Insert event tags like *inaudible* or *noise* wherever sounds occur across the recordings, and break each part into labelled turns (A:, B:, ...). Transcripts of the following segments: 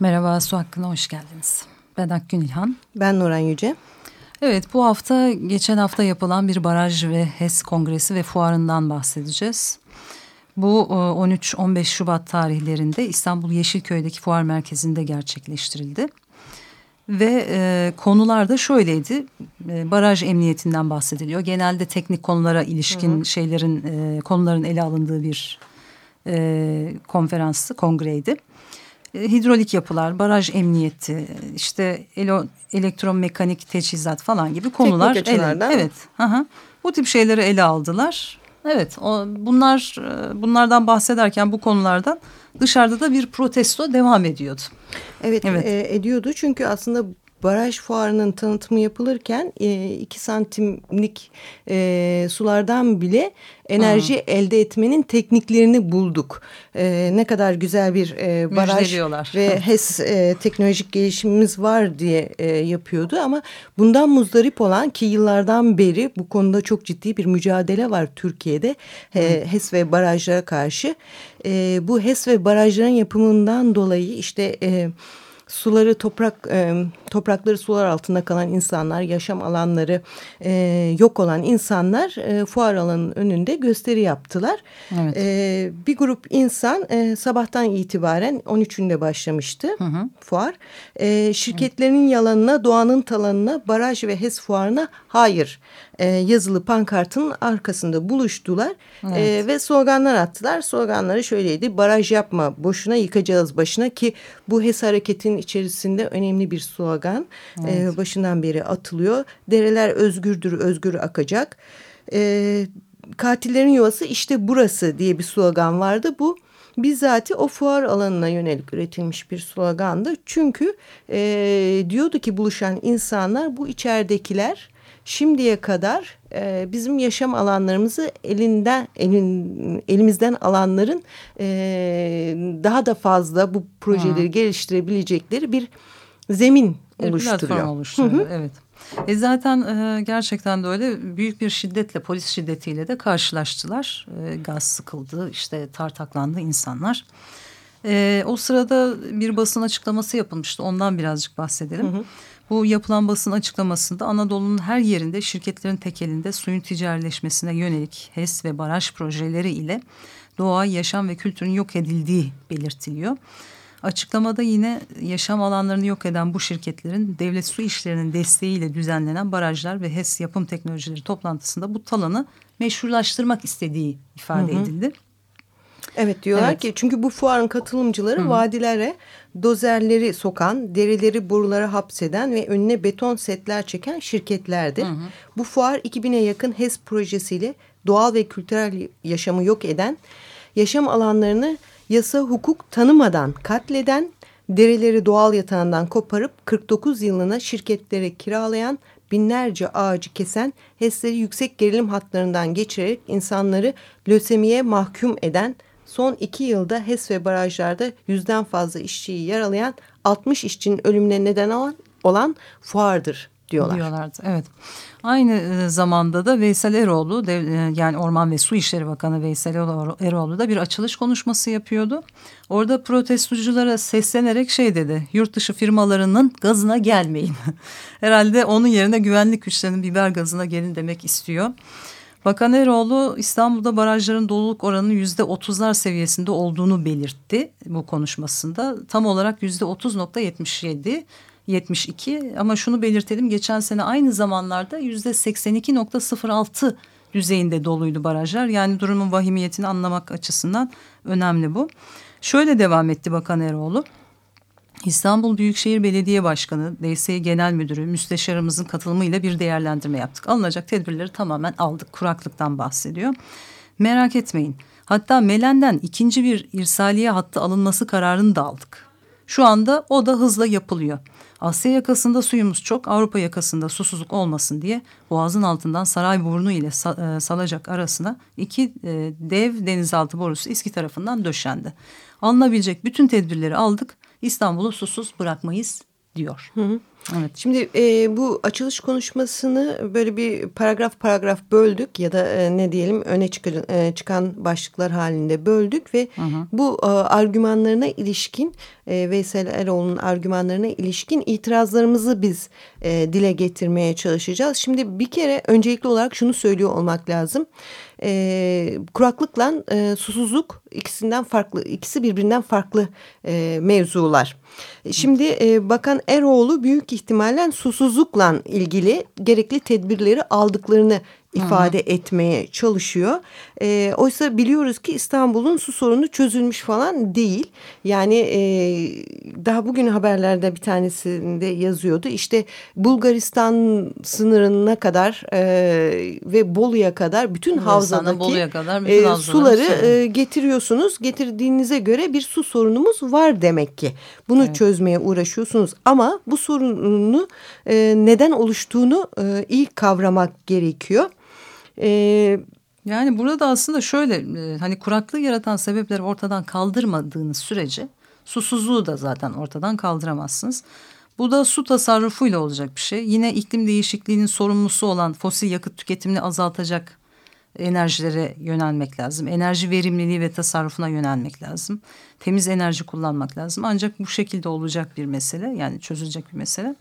A: Merhaba, Su Hakkı'na hoş geldiniz. Ben Akgün İlhan.
B: Ben Nuran Yüce.
A: Evet, bu hafta geçen hafta yapılan bir baraj ve HES kongresi ve fuarından bahsedeceğiz. Bu 13-15 Şubat tarihlerinde İstanbul Yeşilköy'deki fuar merkezinde gerçekleştirildi. Ve e, konular da şöyleydi. E, baraj emniyetinden bahsediliyor. Genelde teknik konulara ilişkin hı hı. şeylerin e, konuların ele alındığı bir e, konferansı, kongreydi. E, hidrolik yapılar, baraj emniyeti, işte elo, elektromekanik teçhizat falan gibi konular.
B: Teknik açılardan.
A: Evet. Aha, bu tip şeyleri ele aldılar. Evet, o, bunlar e, bunlardan bahsederken bu konulardan dışarıda da bir protesto devam ediyordu.
B: Evet, evet. E, ediyordu çünkü aslında baraj fuarının tanıtımı yapılırken e, iki santimlik e, sulardan bile enerji Hı. elde etmenin tekniklerini bulduk. E, ne kadar güzel bir e, baraj ve *laughs* HES e, teknolojik gelişimimiz var diye e, yapıyordu ama bundan muzdarip olan ki yıllardan beri bu konuda çok ciddi bir mücadele var Türkiye'de e, HES ve barajlara karşı. E, bu HES ve barajların yapımından dolayı işte... E, suları toprak e, toprakları sular altında kalan insanlar, yaşam alanları e, yok olan insanlar e, fuar alanının önünde gösteri yaptılar. Evet. E, bir grup insan e, sabahtan itibaren 13'ünde başlamıştı hı hı. fuar. E, şirketlerin yalanına, doğanın talanına, baraj ve HES fuarına hayır e, yazılı pankartın arkasında buluştular e, evet. e, ve sloganlar attılar. Sloganları şöyleydi. Baraj yapma, boşuna yıkacağız başına ki bu HES hareketin içerisinde önemli bir slogan e, evet. e, başından beri atılıyor. Dereler özgürdür, özgür akacak. E, katillerin yuvası işte burası diye bir slogan vardı. Bu bizzati o fuar alanına yönelik üretilmiş bir slogandı. Çünkü e, diyordu ki buluşan insanlar bu içeridekiler şimdiye kadar e, bizim yaşam alanlarımızı elinden elin, elimizden alanların e, daha da fazla bu projeleri ha. geliştirebilecekleri bir zemin bir oluşturuyor.
A: oluşturuyor. Evet. E zaten e, gerçekten de öyle büyük bir şiddetle polis şiddetiyle de karşılaştılar. E, gaz sıkıldı işte tartaklandı insanlar. E, o sırada bir basın açıklaması yapılmıştı ondan birazcık bahsedelim. Hı hı. Bu yapılan basın açıklamasında Anadolu'nun her yerinde şirketlerin tekelinde suyun ticarileşmesine yönelik HES ve baraj projeleri ile doğa, yaşam ve kültürün yok edildiği belirtiliyor. Açıklamada yine yaşam alanlarını yok eden bu şirketlerin devlet su işlerinin desteğiyle düzenlenen barajlar ve HES yapım teknolojileri toplantısında bu talanı meşrulaştırmak istediği ifade hı hı. edildi.
B: Evet diyorlar evet. ki çünkü bu fuarın katılımcıları Hı. vadilere dozerleri sokan, derileri borulara hapseden ve önüne beton setler çeken şirketlerdir. Hı hı. Bu fuar 2000'e yakın HES projesiyle doğal ve kültürel yaşamı yok eden, yaşam alanlarını yasa hukuk tanımadan katleden, dereleri doğal yatağından koparıp 49 yılına şirketlere kiralayan binlerce ağacı kesen, HES'leri yüksek gerilim hatlarından geçirerek insanları lösemiye mahkum eden son iki yılda HES ve barajlarda yüzden fazla işçiyi yaralayan 60 işçinin ölümüne neden olan, olan fuardır diyorlar.
A: Diyorlardı evet. Aynı e, zamanda da Veysel Eroğlu e, yani Orman ve Su İşleri Bakanı Veysel Eroğlu da bir açılış konuşması yapıyordu. Orada protestoculara seslenerek şey dedi yurt dışı firmalarının gazına gelmeyin. *laughs* Herhalde onun yerine güvenlik güçlerinin biber gazına gelin demek istiyor. Bakan Eroğlu İstanbul'da barajların doluluk oranının yüzde otuzlar seviyesinde olduğunu belirtti bu konuşmasında. Tam olarak yüzde otuz nokta yetmiş yedi. 72 ama şunu belirtelim geçen sene aynı zamanlarda yüzde 82.06 düzeyinde doluydu barajlar. Yani durumun vahimiyetini anlamak açısından önemli bu. Şöyle devam etti Bakan Eroğlu. İstanbul Büyükşehir Belediye Başkanı, DSİ Genel Müdürü, müsteşarımızın katılımıyla bir değerlendirme yaptık. Alınacak tedbirleri tamamen aldık. Kuraklıktan bahsediyor. Merak etmeyin. Hatta Melen'den ikinci bir irsaliye hattı alınması kararını da aldık. Şu anda o da hızla yapılıyor. Asya yakasında suyumuz çok, Avrupa yakasında susuzluk olmasın diye boğazın altından Sarayburnu ile e, Salacak arasına iki e, dev denizaltı borusu İSKİ tarafından döşendi. Alınabilecek bütün tedbirleri aldık. İstanbul'u susuz bırakmayız diyor. Hı hı.
B: Evet. Şimdi e, bu açılış konuşmasını böyle bir paragraf paragraf böldük ya da e, ne diyelim öne çıkan, e, çıkan başlıklar halinde böldük ve hı hı. bu e, argümanlarına ilişkin e, Veysel Eroğlu'nun argümanlarına ilişkin itirazlarımızı biz e, dile getirmeye çalışacağız. Şimdi bir kere öncelikli olarak şunu söylüyor olmak lazım. E, kuraklıkla e, susuzluk ikisinden farklı, ikisi birbirinden farklı e, mevzular. Şimdi e, Bakan Eroğlu büyük ihtimalle susuzlukla ilgili gerekli tedbirleri aldıklarını ifade Hı -hı. etmeye çalışıyor. E, oysa biliyoruz ki İstanbul'un su sorunu çözülmüş falan değil. Yani e, daha bugün haberlerde bir tanesinde yazıyordu. İşte Bulgaristan sınırına kadar e, ve Bolu'ya kadar bütün havzadaki Bolu'ya kadar bütün e, suları e, getiriyorsunuz. Getirdiğinize göre bir su sorunumuz var demek ki. Bunu evet. çözmeye uğraşıyorsunuz. Ama bu sorunu e, neden oluştuğunu e, iyi kavramak gerekiyor.
A: Ee, yani burada aslında şöyle e, hani kuraklığı yaratan sebepleri ortadan kaldırmadığınız sürece susuzluğu da zaten ortadan kaldıramazsınız. Bu da su tasarrufuyla olacak bir şey. Yine iklim değişikliğinin sorumlusu olan fosil yakıt tüketimini azaltacak enerjilere yönelmek lazım. Enerji verimliliği ve tasarrufuna yönelmek lazım. Temiz enerji kullanmak lazım. Ancak bu şekilde olacak bir mesele yani çözülecek bir mesele.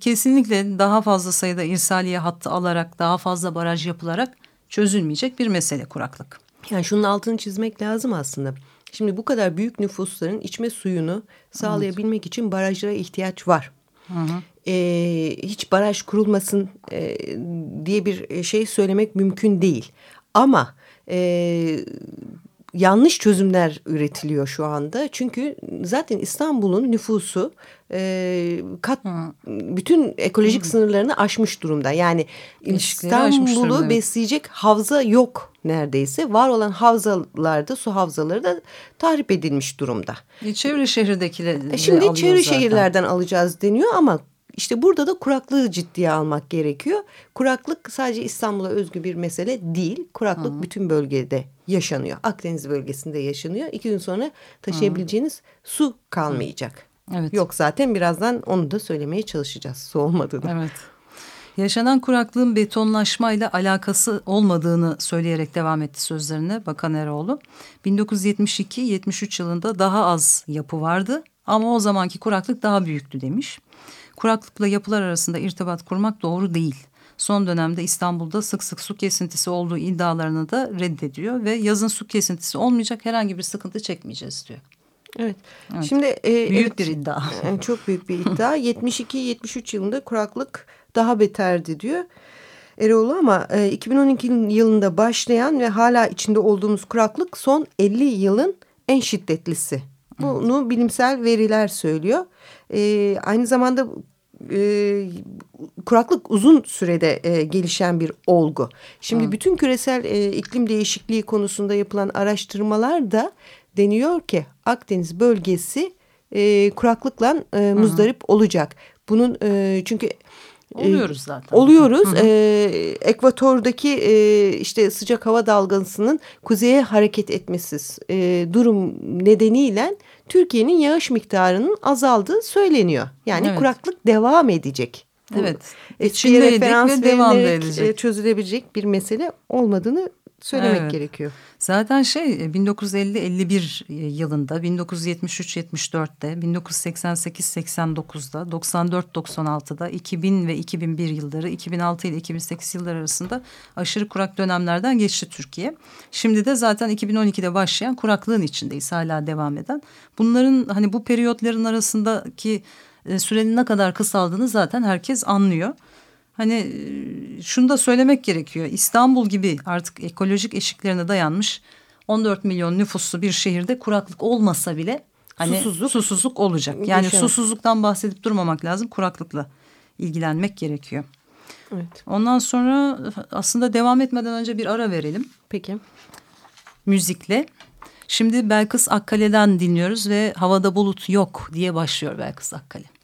A: Kesinlikle daha fazla sayıda irsaliye hattı alarak daha fazla baraj yapılarak çözülmeyecek bir mesele kuraklık.
B: Yani şunun altını çizmek lazım aslında. Şimdi bu kadar büyük nüfusların içme suyunu sağlayabilmek evet. için barajlara ihtiyaç var. Hı hı. Ee, hiç baraj kurulmasın e, diye bir şey söylemek mümkün değil. Ama e, yanlış çözümler üretiliyor şu anda. Çünkü zaten İstanbul'un nüfusu e, kat bütün ekolojik Hı. sınırlarını aşmış durumda. Yani İstanbul'u besleyecek havza yok neredeyse. Var olan havzalarda su havzaları da tahrip edilmiş durumda.
A: E, çevre şehirdekileri
B: e, Şimdi çevre zaten. şehirlerden alacağız deniyor ama işte burada da kuraklığı ciddiye almak gerekiyor. Kuraklık sadece İstanbul'a özgü bir mesele değil. Kuraklık Hı. bütün bölgede yaşanıyor. Akdeniz bölgesinde yaşanıyor. İki gün sonra taşıyabileceğiniz Hı. su kalmayacak. Evet. Yok zaten birazdan onu da söylemeye çalışacağız su olmadığını.
A: Evet. Yaşanan kuraklığın betonlaşmayla alakası olmadığını söyleyerek devam etti sözlerine Bakan Eroğlu. 1972-73 yılında daha az yapı vardı ama o zamanki kuraklık daha büyüktü demiş. Kuraklıkla yapılar arasında irtibat kurmak doğru değil. Son dönemde İstanbul'da sık sık su kesintisi olduğu iddialarını da reddediyor ve yazın su kesintisi olmayacak herhangi bir sıkıntı çekmeyeceğiz diyor.
B: Evet. evet. Şimdi e,
A: büyük evet, bir iddia.
B: Yani çok büyük bir iddia. *laughs* 72-73 yılında kuraklık daha beterdi diyor. Eroğlu ama e, 2012 yılında başlayan ve hala içinde olduğumuz kuraklık son 50 yılın en şiddetlisi. Bunu evet. bilimsel veriler söylüyor. E, aynı zamanda e, kuraklık uzun sürede e, gelişen bir olgu. Şimdi Hı. bütün küresel e, iklim değişikliği konusunda yapılan araştırmalar da deniyor ki Akdeniz bölgesi e, kuraklıkla e, muzdarip Hı. olacak. Bunun e, çünkü
A: Oluyoruz zaten.
B: Oluyoruz. Hı hı. Ee, ekvatordaki e, işte sıcak hava dalgasının kuzeye hareket etmesi e, durum nedeniyle Türkiye'nin yağış miktarının azaldığı söyleniyor. Yani evet. kuraklık devam edecek.
A: Bu evet. Eskiye referans ve devam edecek.
B: çözülebilecek bir mesele olmadığını söylemek evet. gerekiyor.
A: Zaten şey 1950-51 e, yılında, 1973-74'te, 1988-89'da, 94-96'da, 2000 ve 2001 yılları, 2006 ile 2008 yılları arasında aşırı kurak dönemlerden geçti Türkiye. Şimdi de zaten 2012'de başlayan kuraklığın içindeyiz hala devam eden. Bunların hani bu periyotların arasındaki e, sürenin ne kadar kısaldığını zaten herkes anlıyor. Hani şunu da söylemek gerekiyor. İstanbul gibi artık ekolojik eşiklerine dayanmış 14 milyon nüfuslu bir şehirde kuraklık olmasa bile hani susuzluk, susuzluk olacak. Yani Yaşar. susuzluktan bahsedip durmamak lazım. Kuraklıkla ilgilenmek gerekiyor. Evet. Ondan sonra aslında devam etmeden önce bir ara verelim.
B: Peki.
A: müzikle. Şimdi Belkıs Akkale'den dinliyoruz ve Havada Bulut Yok diye başlıyor Belkıs Akkale.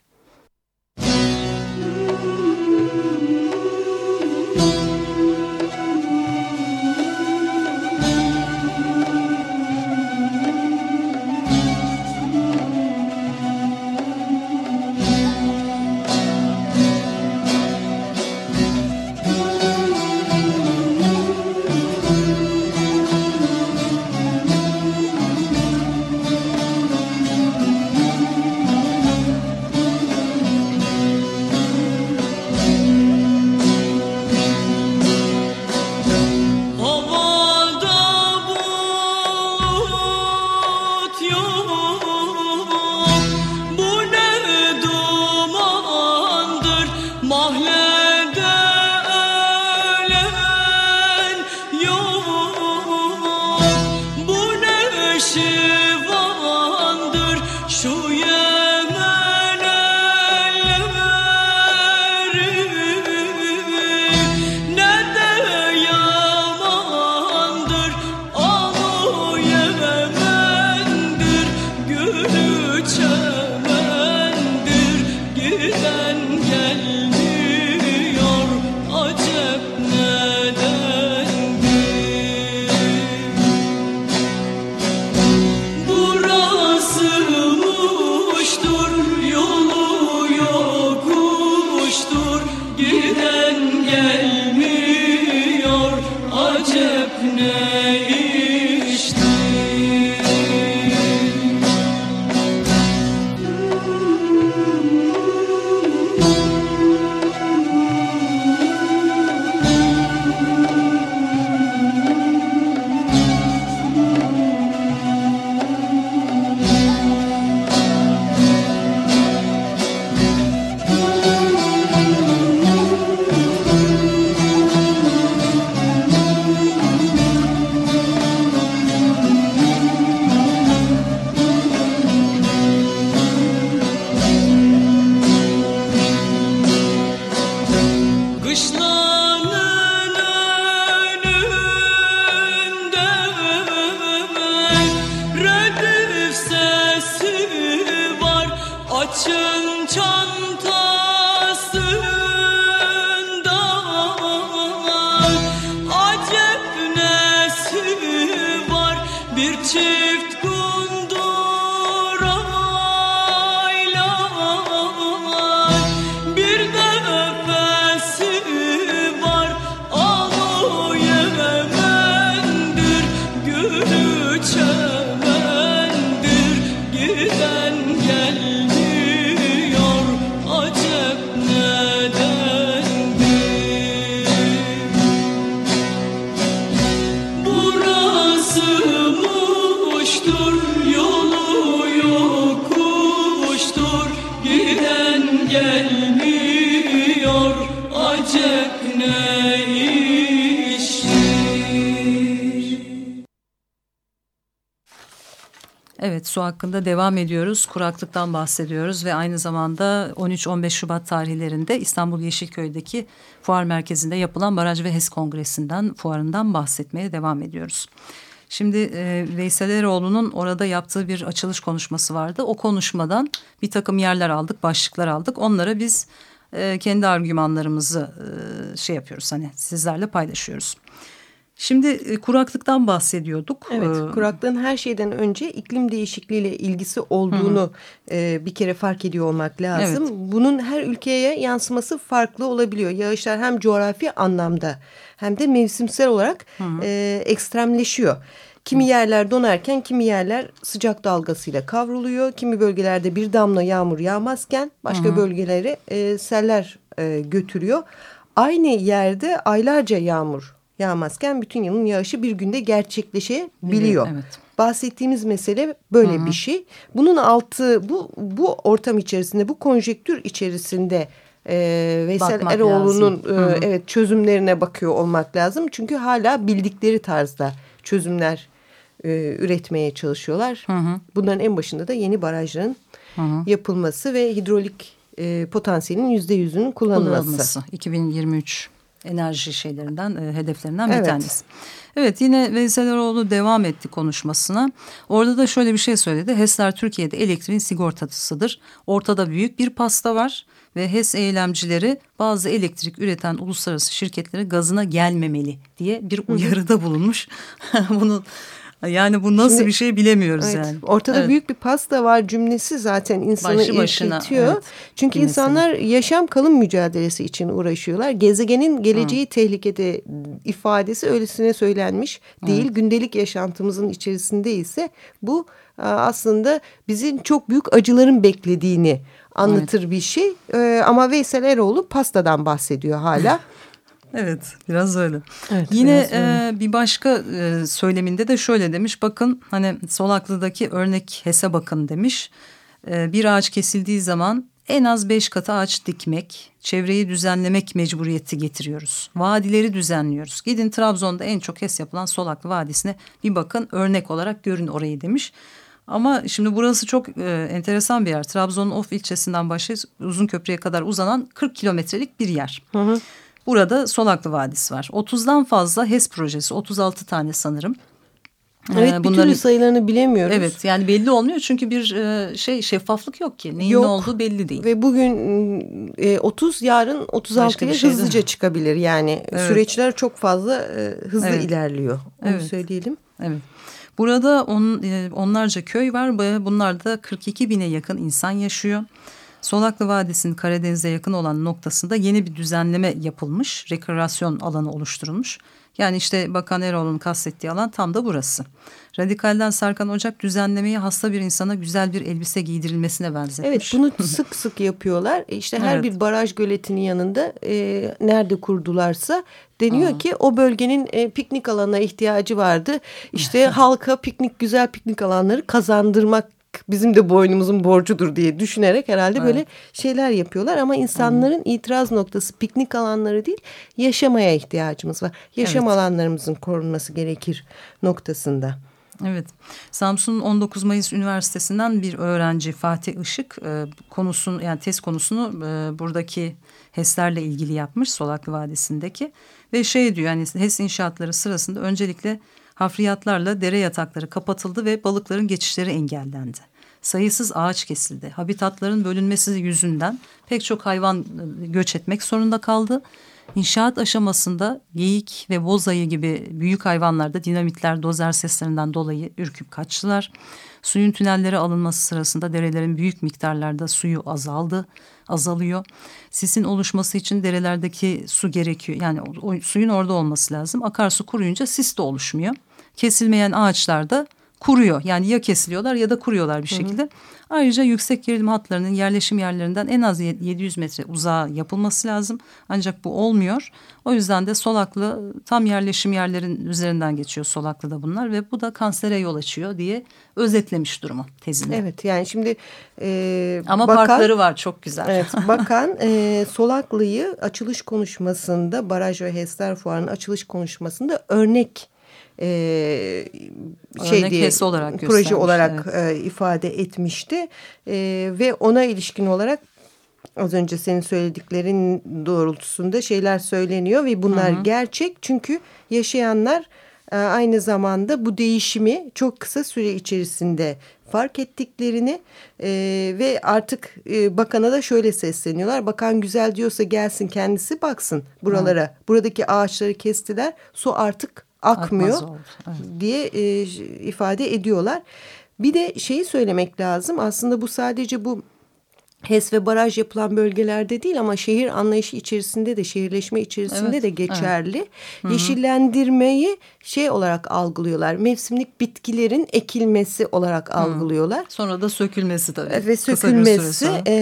A: Evet su hakkında devam ediyoruz. Kuraklıktan bahsediyoruz ve aynı zamanda 13-15 Şubat tarihlerinde İstanbul Yeşilköy'deki fuar merkezinde yapılan Baraj ve HES Kongresi'nden, fuarından bahsetmeye devam ediyoruz. Şimdi e, Veysel Eroğlu'nun orada yaptığı bir açılış konuşması vardı. O konuşmadan bir takım yerler aldık, başlıklar aldık. Onlara biz e, kendi argümanlarımızı e, şey yapıyoruz hani sizlerle paylaşıyoruz. Şimdi e, kuraklıktan bahsediyorduk.
B: Evet, ee, kuraklığın her şeyden önce iklim değişikliğiyle ilgisi olduğunu hı E, bir kere fark ediyor olmak lazım. Evet. Bunun her ülkeye yansıması farklı olabiliyor. Yağışlar hem coğrafi anlamda hem de mevsimsel olarak E, ekstremleşiyor. Kimi yerler donarken kimi yerler sıcak dalgasıyla kavruluyor. Kimi bölgelerde bir damla yağmur yağmazken başka hı bölgeleri e, seller e, götürüyor. Aynı yerde aylarca yağmur yağmazken bütün yılın yağışı bir günde gerçekleşebiliyor. Evet. Bahsettiğimiz mesele böyle Hı -hı. bir şey. Bunun altı bu bu ortam içerisinde bu konjektür içerisinde e, Veysel Eroğlu'nun e, evet çözümlerine bakıyor olmak lazım. Çünkü hala bildikleri tarzda çözümler e, üretmeye çalışıyorlar. Hı hı. Bunların en başında da yeni barajların hı hı. yapılması ve hidrolik e, potansiyelin yüzde yüzünün kullanılması. kullanılması.
A: 2023 enerji şeylerinden, e, hedeflerinden bir evet. tanesi. Evet yine Veysel Eroğlu devam etti konuşmasına. Orada da şöyle bir şey söyledi. HES'ler Türkiye'de elektriğin sigortacısıdır. Ortada büyük bir pasta var ve HES eylemcileri bazı elektrik üreten uluslararası şirketlere gazına gelmemeli diye bir uyarıda bulunmuş. *laughs* Bunun yani bu nasıl Şimdi, bir şey bilemiyoruz evet, yani.
B: Ortada evet. büyük bir pasta var cümlesi zaten insanı Başı başına, irkiltiyor. Evet, Çünkü cümlesi. insanlar yaşam kalım mücadelesi için uğraşıyorlar. Gezegenin geleceği Hı. tehlikede ifadesi öylesine söylenmiş değil. Hı. Gündelik yaşantımızın içerisinde ise bu aslında bizim çok büyük acıların beklediğini anlatır evet. bir şey. Ama Veysel Eroğlu pastadan bahsediyor hala. *laughs*
A: Evet biraz öyle. Evet, Yine öyle. E, bir başka e, söyleminde de şöyle demiş bakın hani Solaklı'daki örnek HES'e bakın demiş. E, bir ağaç kesildiği zaman en az beş katı ağaç dikmek, çevreyi düzenlemek mecburiyeti getiriyoruz. Vadileri düzenliyoruz. Gidin Trabzon'da en çok HES yapılan Solaklı Vadisi'ne bir bakın örnek olarak görün orayı demiş. Ama şimdi burası çok e, enteresan bir yer. Trabzon'un Of ilçesinden başlayıp Uzunköprü'ye kadar uzanan 40 kilometrelik bir yer. Hı hı. Burada Solaklı Vadisi var. 30'dan fazla HES projesi 36 tane sanırım.
B: Evet ee, bir türlü sayılarını bilemiyoruz.
A: Evet yani belli olmuyor çünkü bir e, şey şeffaflık yok ki. Neyin yok. ne olduğu belli değil.
B: Ve bugün 30 e, yarın 36'ya şey hızlıca değil. çıkabilir. Yani evet. süreçler çok fazla e, hızlı evet. ilerliyor. Onu evet. söyleyelim.
A: Evet. Burada on, onlarca köy var. Bunlarda 42 bine yakın insan yaşıyor. Solaklı Vadisi'nin Karadeniz'e yakın olan noktasında yeni bir düzenleme yapılmış. Rekreasyon alanı oluşturulmuş. Yani işte Bakan Erol'un kastettiği alan tam da burası. Radikalden Sarkan Ocak düzenlemeyi hasta bir insana güzel bir elbise giydirilmesine benzetmiş.
B: Evet bunu sık sık yapıyorlar. E, işte her evet. bir baraj göletinin yanında e, nerede kurdularsa deniyor Aa. ki o bölgenin e, piknik alanına ihtiyacı vardı. İşte *laughs* halka piknik güzel piknik alanları kazandırmak bizim de boynumuzun borcudur diye düşünerek herhalde evet. böyle şeyler yapıyorlar. Ama insanların hmm. itiraz noktası piknik alanları değil yaşamaya ihtiyacımız var. Yaşam evet. alanlarımızın korunması gerekir noktasında.
A: Evet, Samsun 19 Mayıs Üniversitesi'nden bir öğrenci Fatih Işık e, konusunu yani test konusunu e, buradaki HES'lerle ilgili yapmış Solaklı Vadisi'ndeki ve şey diyor yani HES inşaatları sırasında öncelikle hafriyatlarla dere yatakları kapatıldı ve balıkların geçişleri engellendi. Sayısız ağaç kesildi. Habitatların bölünmesi yüzünden pek çok hayvan e, göç etmek zorunda kaldı. İnşaat aşamasında geyik ve boz ayı gibi büyük hayvanlarda dinamitler dozer seslerinden dolayı ürküp kaçtılar. Suyun tünellere alınması sırasında derelerin büyük miktarlarda suyu azaldı, azalıyor. Sisin oluşması için derelerdeki su gerekiyor. Yani o, o, suyun orada olması lazım. Akarsu kuruyunca sis de oluşmuyor. Kesilmeyen ağaçlar da kuruyor. Yani ya kesiliyorlar ya da kuruyorlar bir şekilde. Hı hı. Ayrıca yüksek gerilim hatlarının yerleşim yerlerinden en az 700 metre uzağa yapılması lazım. Ancak bu olmuyor. O yüzden de solaklı tam yerleşim yerlerin üzerinden geçiyor solaklı da bunlar ve bu da kansere yol açıyor diye özetlemiş durumu tezinde.
B: Evet yani şimdi
A: e, ama bakan, parkları var çok güzel.
B: Evet *laughs* bakan e, Solaklı'yı açılış konuşmasında Baraj ve HES'ler Fuarı'nın açılış konuşmasında örnek e, şey diye olarak proje olarak evet. e, ifade etmişti e, ve ona ilişkin olarak az önce senin söylediklerin doğrultusunda şeyler söyleniyor ve bunlar hı hı. gerçek çünkü yaşayanlar e, aynı zamanda bu değişimi çok kısa süre içerisinde fark ettiklerini e, ve artık e, bakana da şöyle sesleniyorlar. Bakan güzel diyorsa gelsin kendisi baksın buralara. Hı. Buradaki ağaçları kestiler. Su artık akmıyor evet. diye e, ifade ediyorlar. Bir de şeyi söylemek lazım aslında bu sadece bu HES ve baraj yapılan bölgelerde değil ama şehir anlayışı içerisinde de şehirleşme içerisinde evet, de geçerli. Evet. Yeşillendirmeyi şey olarak algılıyorlar. Mevsimlik bitkilerin ekilmesi olarak Hı. algılıyorlar.
A: Sonra da sökülmesi tabii.
B: Ve sökülmesi e,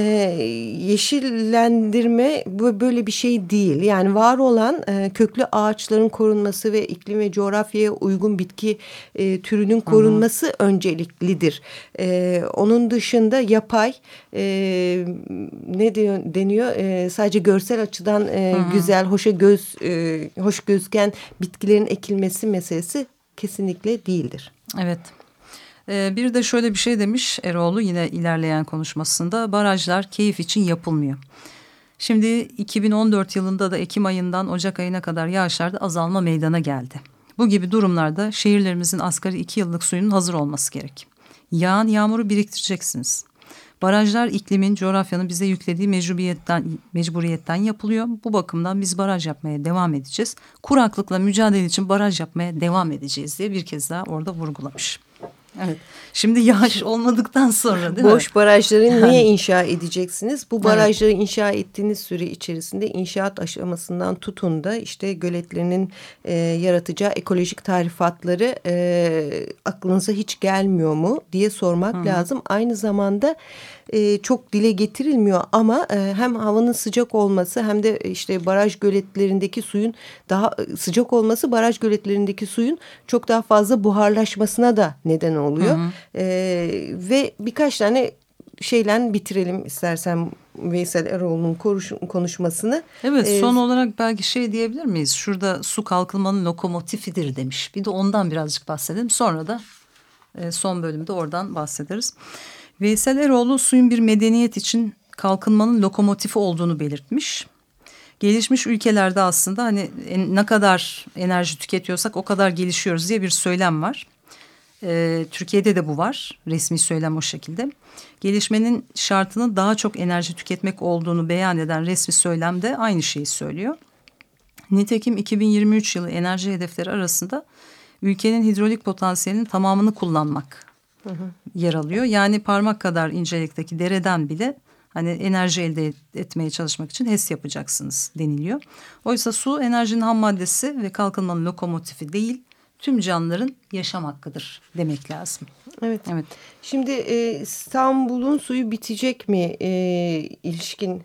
B: yeşillendirme bu böyle bir şey değil. Yani var olan e, köklü ağaçların korunması ve iklim ve coğrafyaya uygun bitki e, türünün korunması Hı. önceliklidir. E, onun dışında yapay e, ne diyor deniyor e, sadece görsel açıdan e, güzel hoşa göz e, hoş gözüken bitkilerin ekilmesi meselesi kesinlikle değildir.
A: Evet. Ee, bir de şöyle bir şey demiş Eroğlu yine ilerleyen konuşmasında barajlar keyif için yapılmıyor. Şimdi 2014 yılında da Ekim ayından Ocak ayına kadar yağışlarda azalma meydana geldi. Bu gibi durumlarda şehirlerimizin asgari iki yıllık suyunun hazır olması gerek. Yağan yağmuru biriktireceksiniz. Barajlar iklimin, coğrafyanın bize yüklediği mecburiyetten, mecburiyetten yapılıyor. Bu bakımdan biz baraj yapmaya devam edeceğiz. Kuraklıkla mücadele için baraj yapmaya devam edeceğiz diye bir kez daha orada vurgulamış. Evet. Şimdi yağış olmadıktan sonra değil
B: Boş
A: mi?
B: barajları niye inşa edeceksiniz? Bu barajları evet. inşa ettiğiniz süre içerisinde inşaat aşamasından tutun da işte göletlerinin e, yaratacağı ekolojik tarifatları e, aklınıza hiç gelmiyor mu diye sormak Hı. lazım. Aynı zamanda e, çok dile getirilmiyor ama e, hem havanın sıcak olması hem de işte baraj göletlerindeki suyun daha e, sıcak olması baraj göletlerindeki suyun çok daha fazla buharlaşmasına da neden oluyor. Hı hı. E, ve birkaç tane şeyle bitirelim istersen Veysel Eroğlu'nun konuşmasını.
A: Evet ee, son olarak belki şey diyebilir miyiz? Şurada su kalkınmanın lokomotifidir demiş. Bir de ondan birazcık bahsedelim. Sonra da e, son bölümde oradan bahsederiz. Veysel Eroğlu suyun bir medeniyet için kalkınmanın lokomotifi olduğunu belirtmiş. Gelişmiş ülkelerde aslında hani ne kadar enerji tüketiyorsak o kadar gelişiyoruz diye bir söylem var. Ee, Türkiye'de de bu var. Resmi söylem o şekilde. Gelişmenin şartının daha çok enerji tüketmek olduğunu beyan eden resmi söylem de aynı şeyi söylüyor. Nitekim 2023 yılı enerji hedefleri arasında ülkenin hidrolik potansiyelinin tamamını kullanmak hı hı. yer alıyor. Yani parmak kadar incelikteki dereden bile hani enerji elde etmeye çalışmak için HES yapacaksınız deniliyor. Oysa su enerjinin ham maddesi ve kalkınmanın lokomotifi değil tüm canlıların yaşam hakkıdır demek lazım.
B: Evet. Evet. Şimdi e, İstanbul'un suyu bitecek mi e, ilişkin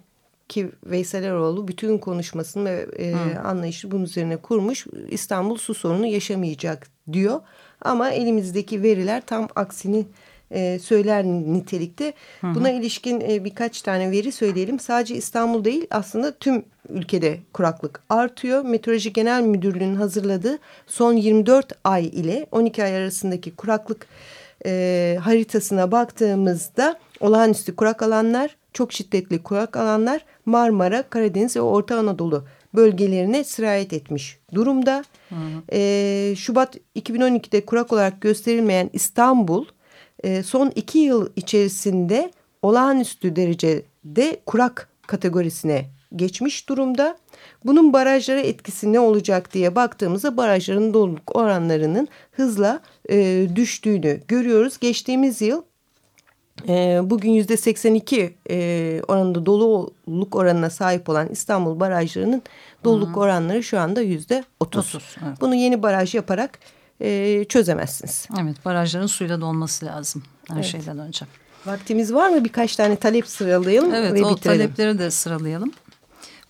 B: ki Veysel Eroğlu bütün konuşmasını ve e, anlayışı bunun üzerine kurmuş. İstanbul su sorunu yaşamayacak diyor. Ama elimizdeki veriler tam aksini e, söyler nitelikte. Hı hı. Buna ilişkin e, birkaç tane veri söyleyelim. Sadece İstanbul değil aslında tüm ülkede kuraklık artıyor. Meteoroloji Genel Müdürlüğü'nün hazırladığı son 24 ay ile 12 ay arasındaki kuraklık e, haritasına baktığımızda olağanüstü kurak alanlar, çok şiddetli kurak alanlar Marmara, Karadeniz ve Orta Anadolu bölgelerine sirayet etmiş durumda. Hı hı. E, Şubat 2012'de kurak olarak gösterilmeyen İstanbul e, son iki yıl içerisinde olağanüstü derecede kurak kategorisine geçmiş durumda. Bunun barajlara etkisi ne olacak diye baktığımızda barajların doluluk oranlarının hızla e, düştüğünü görüyoruz. Geçtiğimiz yıl bugün yüzde 82 e, oranında doluluk oranına sahip olan İstanbul barajlarının doluluk -hı. oranları şu anda yüzde 30. Evet. Bunu yeni baraj yaparak e, çözemezsiniz.
A: Evet barajların suyla dolması lazım her evet. şeyden önce.
B: Vaktimiz var mı? Birkaç tane talep sıralayalım
A: evet,
B: ve
A: o talepleri de sıralayalım.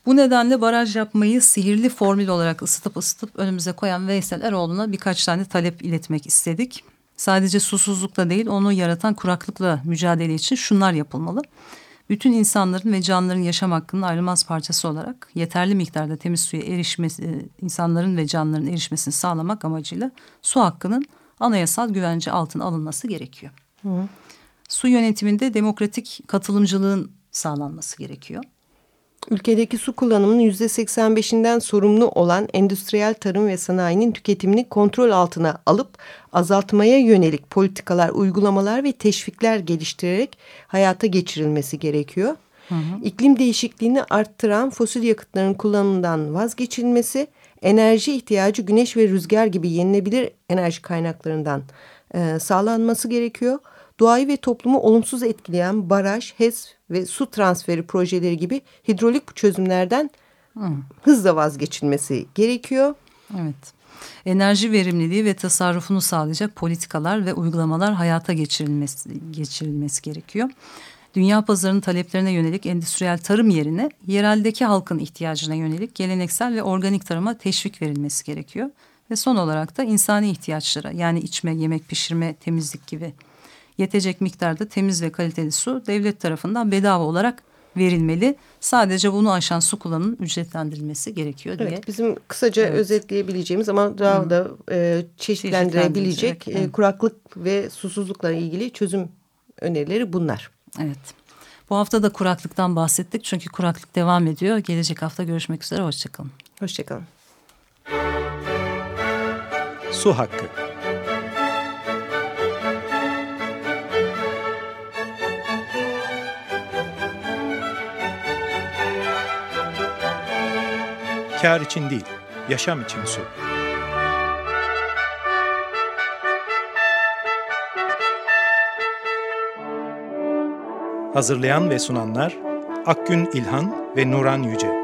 A: Bu nedenle baraj yapmayı sihirli formül olarak ısıtıp ısıtıp önümüze koyan Veysel Eroğlu'na birkaç tane talep iletmek istedik. Sadece susuzlukla değil onu yaratan kuraklıkla mücadele için şunlar yapılmalı. Bütün insanların ve canlıların yaşam hakkının ayrılmaz parçası olarak yeterli miktarda temiz suya erişmesi, e, insanların ve canlıların erişmesini sağlamak amacıyla su hakkının anayasal güvence altına alınması gerekiyor. Hı. Su yönetiminde demokratik katılımcılığın sağlanması gerekiyor.
B: Ülkedeki su kullanımının yüzde 85'inden sorumlu olan endüstriyel tarım ve sanayinin tüketimini kontrol altına alıp azaltmaya yönelik politikalar, uygulamalar ve teşvikler geliştirerek hayata geçirilmesi gerekiyor. Hı hı. İklim değişikliğini arttıran fosil yakıtların kullanımından vazgeçilmesi, enerji ihtiyacı güneş ve rüzgar gibi yenilebilir enerji kaynaklarından e, sağlanması gerekiyor doğayı ve toplumu olumsuz etkileyen baraj, HES ve su transferi projeleri gibi hidrolik çözümlerden hmm. hızla vazgeçilmesi gerekiyor.
A: Evet. Enerji verimliliği ve tasarrufunu sağlayacak politikalar ve uygulamalar hayata geçirilmesi, geçirilmesi gerekiyor. Dünya pazarının taleplerine yönelik endüstriyel tarım yerine yereldeki halkın ihtiyacına yönelik geleneksel ve organik tarıma teşvik verilmesi gerekiyor. Ve son olarak da insani ihtiyaçlara yani içme, yemek pişirme, temizlik gibi yetecek miktarda temiz ve kaliteli su devlet tarafından bedava olarak verilmeli. Sadece bunu aşan su kullanımının ücretlendirilmesi gerekiyor diye.
B: Evet, bizim kısaca evet. özetleyebileceğimiz ama daha Hı. da e, çeşitlendirebilecek e, kuraklık ve susuzlukla ilgili çözüm önerileri bunlar.
A: Evet. Bu hafta da kuraklıktan bahsettik çünkü kuraklık devam ediyor. Gelecek hafta görüşmek üzere, hoşçakalın.
B: Hoşçakalın.
C: Su hakkı. Kar için değil, yaşam için su. Hazırlayan ve sunanlar Akgün İlhan ve Nuran Yüce.